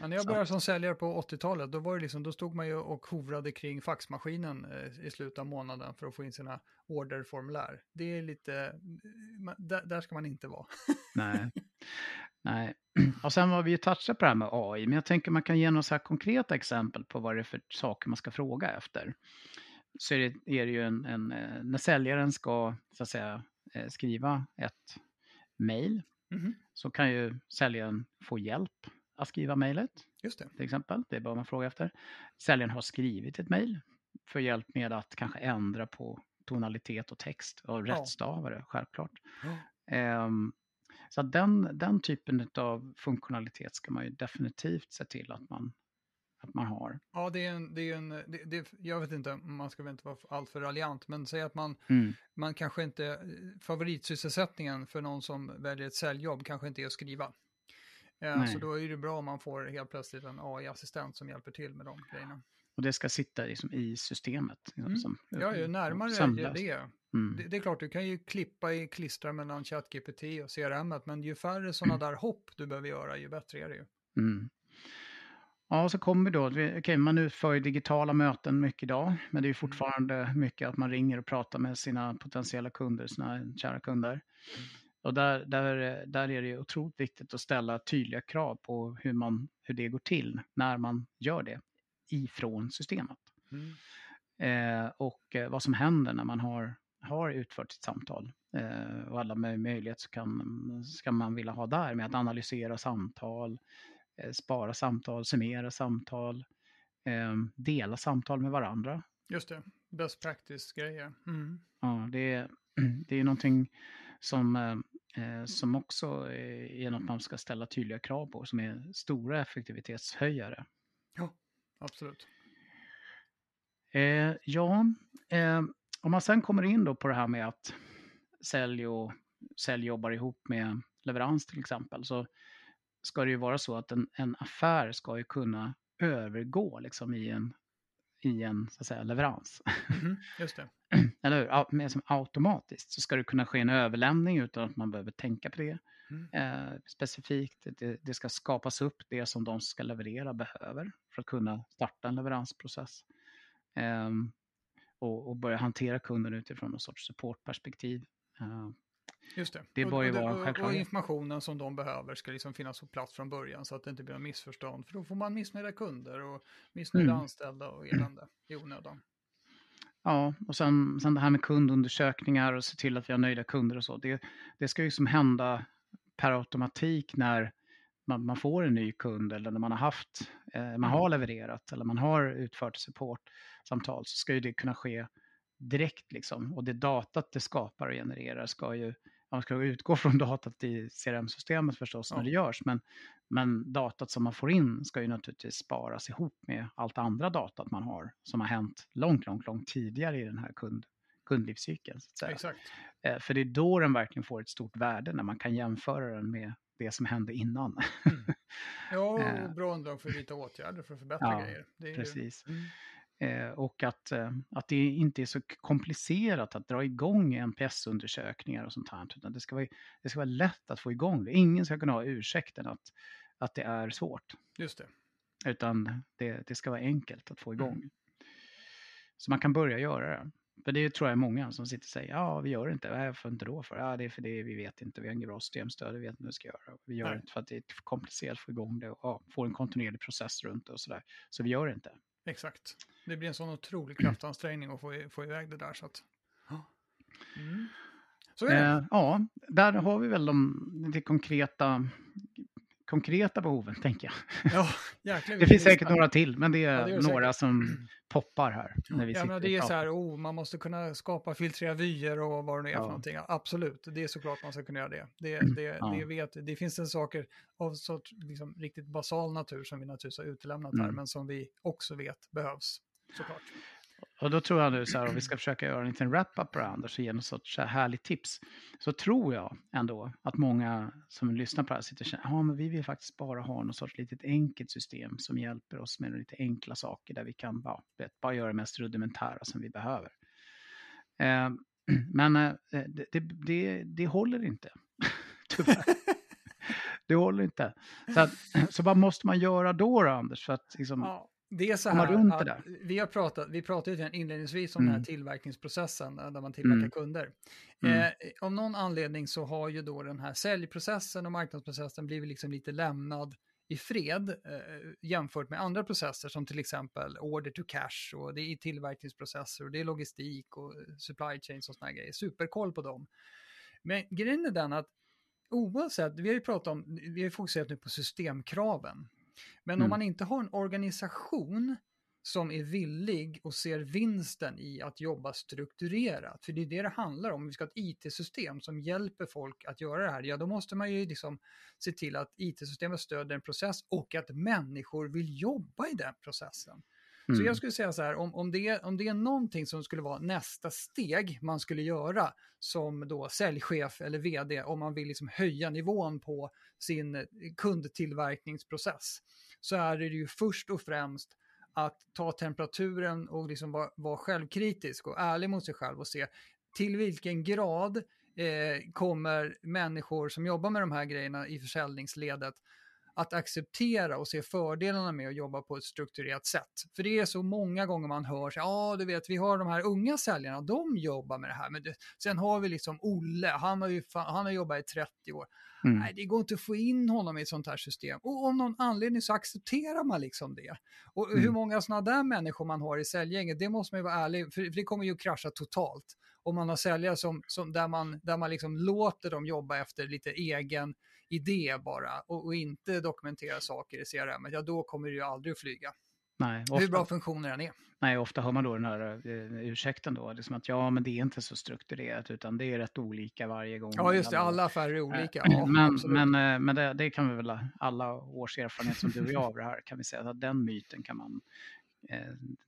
Speaker 1: Ja, när jag började som säljare på 80-talet, då, var det liksom, då stod man ju och hovrade kring faxmaskinen eh, i slutet av månaden för att få in sina orderformulär. Det är lite, man- där, där ska man inte vara.
Speaker 2: Nej. Nej. Och sen var vi ju touchat på det här med AI, men jag tänker man kan ge några så här konkreta exempel på vad det är för saker man ska fråga efter. Så är det, är det ju en, en, eh, när säljaren ska så att säga eh, skriva ett mejl
Speaker 1: Mhm.
Speaker 2: så kan ju säljaren få hjälp att skriva mejlet
Speaker 1: Just det.
Speaker 2: till exempel. Det bör man fråga efter. Säljaren har skrivit ett mejl för hjälp med att kanske ändra på tonalitet och text och
Speaker 1: Ja.
Speaker 2: rättstavare, självklart.
Speaker 1: Ja.
Speaker 2: Ehm, så den, den typen av funktionalitet ska man ju definitivt se till att man, att man har.
Speaker 1: Ja, det är en, det är en det, det, jag vet inte, man ska väl inte vara alltför raljant, men säg att man,
Speaker 2: Mm.
Speaker 1: man kanske inte, favoritsysselsättningen för någon som väljer ett säljjobb kanske inte är att skriva. Eh,
Speaker 2: Nej.
Speaker 1: så då är det bra om man får helt plötsligt en AI-assistent som hjälper till med de grejerna.
Speaker 2: Och det ska sitta liksom i systemet. Liksom,
Speaker 1: Mm.
Speaker 2: som,
Speaker 1: Ja, ju närmare
Speaker 2: sömlöst.
Speaker 1: det.
Speaker 2: Mm.
Speaker 1: Det, det är klart, du kan ju klippa i klistra mellan ChatGPT och CRM, men ju färre sådana där hopp du behöver göra, ju bättre är det ju.
Speaker 2: Mm. Ja, så kommer då, okej, man utför digitala möten mycket idag, men det är ju fortfarande mycket att man ringer och pratar med sina potentiella kunder, sina kära kunder. Och där, där, där är det otroligt viktigt att ställa tydliga krav på hur, man, hur det går till när man gör det ifrån systemet. Eh, och eh, vad som händer när man har, har utfört sitt samtal. Eh, och alla möj- möjligheter så kan, ska man vilja ha där med att analysera samtal, eh, spara samtal, summera samtal, eh, dela samtal med varandra.
Speaker 1: Just det, best practice-grejer. Mm.
Speaker 2: Ja, det, är, det är någonting som, eh, eh, som också är är något man ska ställa tydliga krav på, som är stora effektivitetshöjare.
Speaker 1: Absolut.
Speaker 2: Eh, ja, eh, om man sen kommer in då på det här med att sälj, och, sälj jobbar ihop med leverans till exempel, så ska det ju vara så att en, en affär ska ju kunna övergå liksom i en, i en så att säga, leverans.
Speaker 1: Mhm, Just det.
Speaker 2: Eller hur? Ja, men som automatiskt så ska det kunna ske en överlämning utan att man behöver tänka på det.
Speaker 1: Mm.
Speaker 2: Eh, specifikt, det, det ska skapas upp det som de ska leverera behöver för att kunna starta en leveransprocess. Ehm, och, och börja hantera kunden utifrån någon sorts supportperspektiv. Eh,
Speaker 1: Just det.
Speaker 2: Det
Speaker 1: Och- och, och, informationen som de behöver ska liksom finnas på plats från början så att det inte blir något missförstånd. För då får man missnöjda kunder och missnöjda
Speaker 2: Mm.
Speaker 1: anställda och elände i onödan.
Speaker 2: Ja, och sen, sen det här med kundundersökningar och se till att vi har nöjda kunder och så. Det, det ska ju som hända per automatik när man, man får en ny kund eller när man har haft, eh, man har levererat eller man har utfört supportsamtal så ska ju det kunna ske direkt liksom. Och det datat det skapar och genererar ska ju, man ska utgå från datat i CRM-systemet förstås när
Speaker 1: Ja.
Speaker 2: det görs, men, men datat som man får in ska ju naturligtvis sparas ihop med allt andra datat man har som har hänt långt, långt, långt tidigare i den här kund, kundlivscykeln. Eh, För det är då den verkligen får ett stort värde när man kan jämföra den med det som hände innan.
Speaker 1: Ja,
Speaker 2: Eh.
Speaker 1: bra underlag för att vidta åtgärder för att förbättra
Speaker 2: Ja,
Speaker 1: grejer. Är ju-
Speaker 2: Precis.
Speaker 1: Mm.
Speaker 2: Och att, eh, att det inte är så komplicerat att dra igång NPS-undersökningar och sånt här. Utan det ska, vara, det ska vara lätt att få igång det. Ingen ska kunna ha ursäkten att, att det är svårt.
Speaker 1: Just det.
Speaker 2: Utan det, det ska vara enkelt att få igång.
Speaker 1: Mm.
Speaker 2: Så man kan börja göra det. För det tror jag är många som sitter och säger, ja vi gör det inte, varför inte då för? Ja det är för det vi vet inte, vi har inget bra systemstöd, vi vet inte vad vi ska göra. Vi gör det inte för att det är komplicerat att få igång det och ja, få en kontinuerlig process runt det och sådär. Så vi gör det inte.
Speaker 1: Exakt. Det blir en sån otrolig kraftansträngning att få, få iväg det där. Så att...
Speaker 2: Mm. Så. Eh, ja, där har vi väl de, de konkreta konkreta behoven, tänker jag. Ja, jäklar, det finns säkert några till, men det är, ja, det är några säkert. som poppar här. När vi
Speaker 1: ja, men det är så här, oh, man måste kunna skapa, filtrera vyer och vad det nu är ja. för någonting. Absolut, det är såklart man ska kunna göra det. Det, det, ja. det, vet, det finns en saker av sorts liksom, riktigt basal natur som vi naturligtvis har utelämnat mm. här, men som vi också vet behövs, såklart.
Speaker 2: Och då tror jag nu så här, om vi ska försöka göra en liten wrap-up på det Anders och ge något sorts eh, härligt tips. Så tror jag ändå att många som lyssnar på det här sitter och känner, ja men vi vill faktiskt bara ha något sorts litet enkelt system som hjälper oss med lite enkla saker där vi kan bara, vet, bara göra det mest rudimentära som vi behöver. Eh, men eh, det, det, det, det håller inte, tyvärr. det håller inte. Så, att, så vad måste man göra då, då Anders? För att liksom, ja
Speaker 1: det är så här att vi har pratat, vi pratade inledningsvis om mm. den här mm. tillverkningsprocessen där man tillverkar mm. kunder. Mm. Eh, av någon anledning så har ju då den här säljprocessen och marknadsprocessen blivit liksom lite lämnad i fred eh, jämfört med andra processer som till exempel order to cash och det är tillverkningsprocesser och det är logistik och supply chains och sådana grejer. Superkoll på dem. Men grejen är den att oavsett, vi har ju pratat om, vi har fokuserat nu på systemkraven. Men mm. om man inte har en organisation som är villig och ser vinsten i att jobba strukturerat, för det är det det handlar om, om vi ska ha ett IT-system som hjälper folk att göra det här, ja då måste man ju liksom se till att IT-systemet stöder en process och att människor vill jobba i den processen. Mm. Så jag skulle säga så här, om, om, det, om det är någonting som skulle vara nästa steg man skulle göra som då säljchef eller vd, om man vill liksom höja nivån på sin kundtillverkningsprocess, så är det ju först och främst att ta temperaturen och liksom vara, vara självkritisk och ärlig mot sig själv och se till vilken grad eh, kommer människor som jobbar med de här grejerna i försäljningsledet att acceptera och se fördelarna med att jobba på ett strukturerat sätt. För det är så många gånger man hör, ja ah, du vet vi har de här unga säljarna, de jobbar med det här. Men det, sen har vi liksom Olle, han har, ju, han har jobbat i 30 år. Mm. Nej, det går inte att få in honom i ett sånt här system. Och av någon anledning så accepterar man liksom det. Och mm. hur många sådana där människor man har i säljgänget, det måste man ju vara ärlig, för det kommer ju att krascha totalt. Om man har säljare som, som, där man, där man liksom låter dem jobba efter lite egen idé bara och, och inte dokumentera saker i CRM, ja då kommer det ju aldrig att flyga. Nej, ofta, Hur bra funktioner den är.
Speaker 2: Nej, ofta hör man då den här uh, ursäkten då, liksom att ja, men det är inte så strukturerat utan det är rätt olika varje gång.
Speaker 1: Ja, just det, alla affärer är olika.
Speaker 2: Uh, ja, men men, uh, men det, det, kan vi väl, alla års erfarenhet som du och jag av det här, kan vi säga att den myten kan man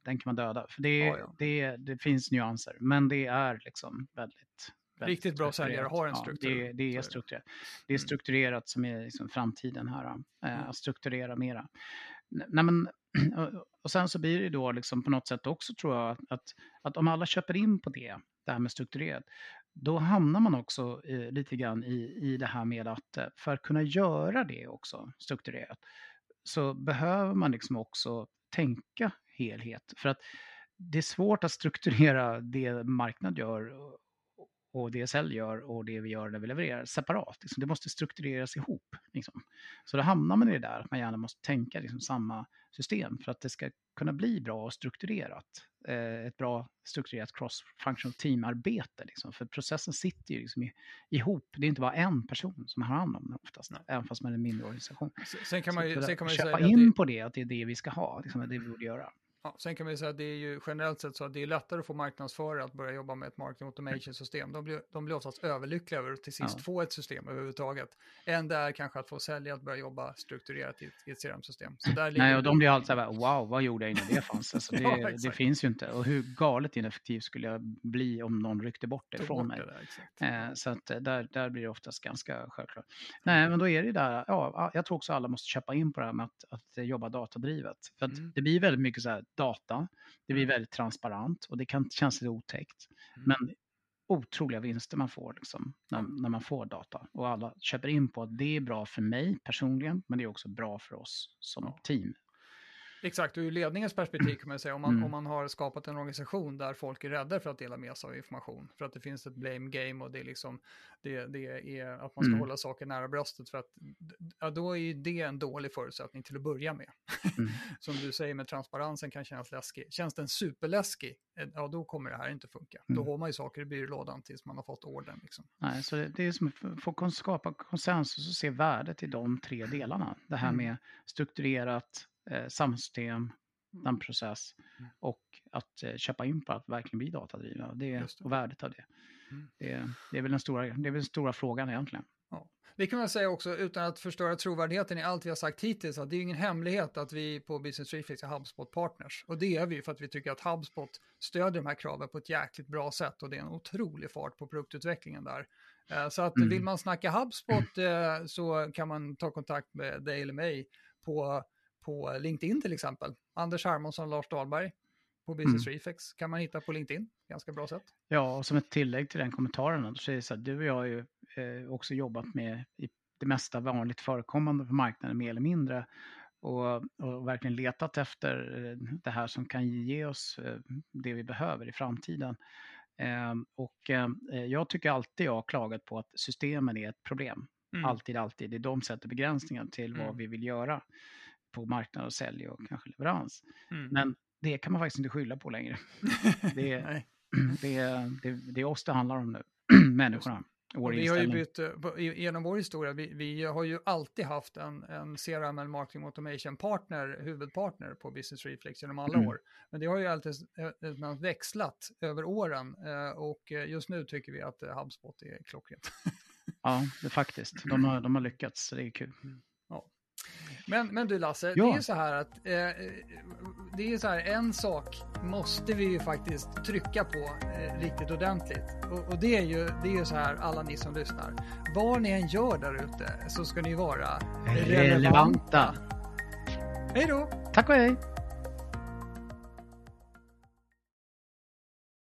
Speaker 2: den kan man döda. För det, ja, ja. Det, det finns nyanser, men det är liksom väldigt
Speaker 1: Riktigt bra säljare har en struktur.
Speaker 2: Ja, det, det, är strukturerat. Det är mm. strukturerat som är liksom framtiden här, äh, att strukturera mera. Nej, men, och sen så blir det då liksom på något sätt också tror jag att, att om alla köper in på det, det här med strukturerat, då hamnar man också eh, lite grann i, i det här med att eh, för att kunna göra det också strukturerat så behöver man liksom också tänka helhet. För att det är svårt att strukturera det marknad gör och det SL gör och det vi gör när vi levererar separat. Liksom. Det måste struktureras ihop. Liksom. Så då hamnar man i det där att man gärna måste tänka liksom, samma system för att det ska kunna bli bra och strukturerat. Eh, ett bra strukturerat cross-functional teamarbete. Liksom. För processen sitter ju liksom i, ihop. Det är inte bara en person som har hand om den oftast, Nej. även fast man är en mindre organisation.
Speaker 1: Sen kan man ju, sen kan man ju
Speaker 2: köpa in det... på det, att det är det vi ska ha, liksom, det vi borde göra.
Speaker 1: Ja, sen kan man ju säga att det är ju generellt sett så att det är lättare att få marknadsförare att börja jobba med ett marketing automation-system. De blir, de blir oftast överlyckliga över att till sist ja. få ett system överhuvudtaget. Än det är kanske att få sälja att börja jobba strukturerat i ett, i ett CRM-system.
Speaker 2: Nej, och de blir alltid så här, wow, vad gjorde jag innan det fanns? Alltså, det, ja, det, finns ju inte. Och hur galet ineffektiv skulle jag bli om någon ryckte bort det från mig? Det eh, så att eh, där, där blir det oftast ganska självklart. Nej, men då är det ju där, ja, jag tror också alla måste köpa in på det här med att, att jobba datadrivet. För att mm. det blir väldigt mycket så här, data. Det blir mm. väldigt transparent och det kan kännas lite otäckt. Mm. Men otroliga vinster man får liksom, när, när, man får data. Och alla köper in på att det är bra för mig personligen, men det är också bra för oss som team.
Speaker 1: Exakt, och ur ledningens perspektiv kan man säga, om man, mm. om man har skapat en organisation där folk är rädda för att dela med sig av information, för att det finns ett blame game och det är liksom, det, det är att man ska mm. hålla saker nära bröstet, för att ja, då är ju det en dålig förutsättning till att börja med. Mm. Som du säger med transparensen kan kännas läskig. Känns den superläskig, eh, ja då kommer det här inte funka. Då mm. har man ju saker i byrålådan tills man har fått orden. Liksom.
Speaker 2: Nej, så det, det är som att få skapa konsensus och se värdet i de tre delarna. Det här mm. med strukturerat, eh, samhällssystem, den process mm. och att eh, köpa in på att verkligen bli datadrivna det, det. och värdet av det. Mm. Det, det, är väl den stora, det är väl den stora frågan egentligen.
Speaker 1: Ja. Det kan man säga också utan att förstöra trovärdigheten i allt vi har sagt hittills, att det är ingen hemlighet att vi på Business Reflex är HubSpot-partners. Och det är vi för att vi tycker att HubSpot stödjer de här kraven på ett jäkligt bra sätt och det är en otrolig fart på produktutvecklingen där. Eh, så att mm. vill man snacka HubSpot eh, så kan man ta kontakt med dig eller mig på på LinkedIn till exempel. Anders Hermansson, Lars Dahlberg på Business mm. Reflex kan man hitta på LinkedIn. Ganska bra sätt.
Speaker 2: Ja, och som ett tillägg till den kommentaren, då säger så att du och jag har ju eh, också jobbat med i det mesta vanligt förekommande på marknaden mer eller mindre och, och verkligen letat efter eh, det här som kan ge oss eh, det vi behöver i framtiden. Eh, och eh, jag tycker alltid jag har klagat på att systemen är ett problem. Mm. Alltid, alltid. Det är de sätter begränsningar till mm. vad vi vill göra på marknad och sälj och kanske leverans. Mm. Men det kan man faktiskt inte skylla på längre. Det är, det, det, det är oss det handlar om nu, människorna.
Speaker 1: vi har ju bytt, eh, genom vår historia, vi, vi, har ju alltid haft en, en CRM eller Marketing Automation partner, huvudpartner på Business Reflex genom alla mm. år. Men det har ju alltid eh, växlat över åren eh, och just nu tycker vi att HubSpot är klockrent.
Speaker 2: ja, det faktiskt. De har, de har lyckats, det är kul.
Speaker 1: Men, men du Lasse, ja. det är ju så här att eh, det är ju så här, en sak måste vi ju faktiskt trycka på eh, riktigt ordentligt. Och, och, det, är ju, det är ju så här, alla ni som lyssnar. Vad ni än gör där ute så ska ni vara relevanta. relevanta. Hej då!
Speaker 2: Tack och hej!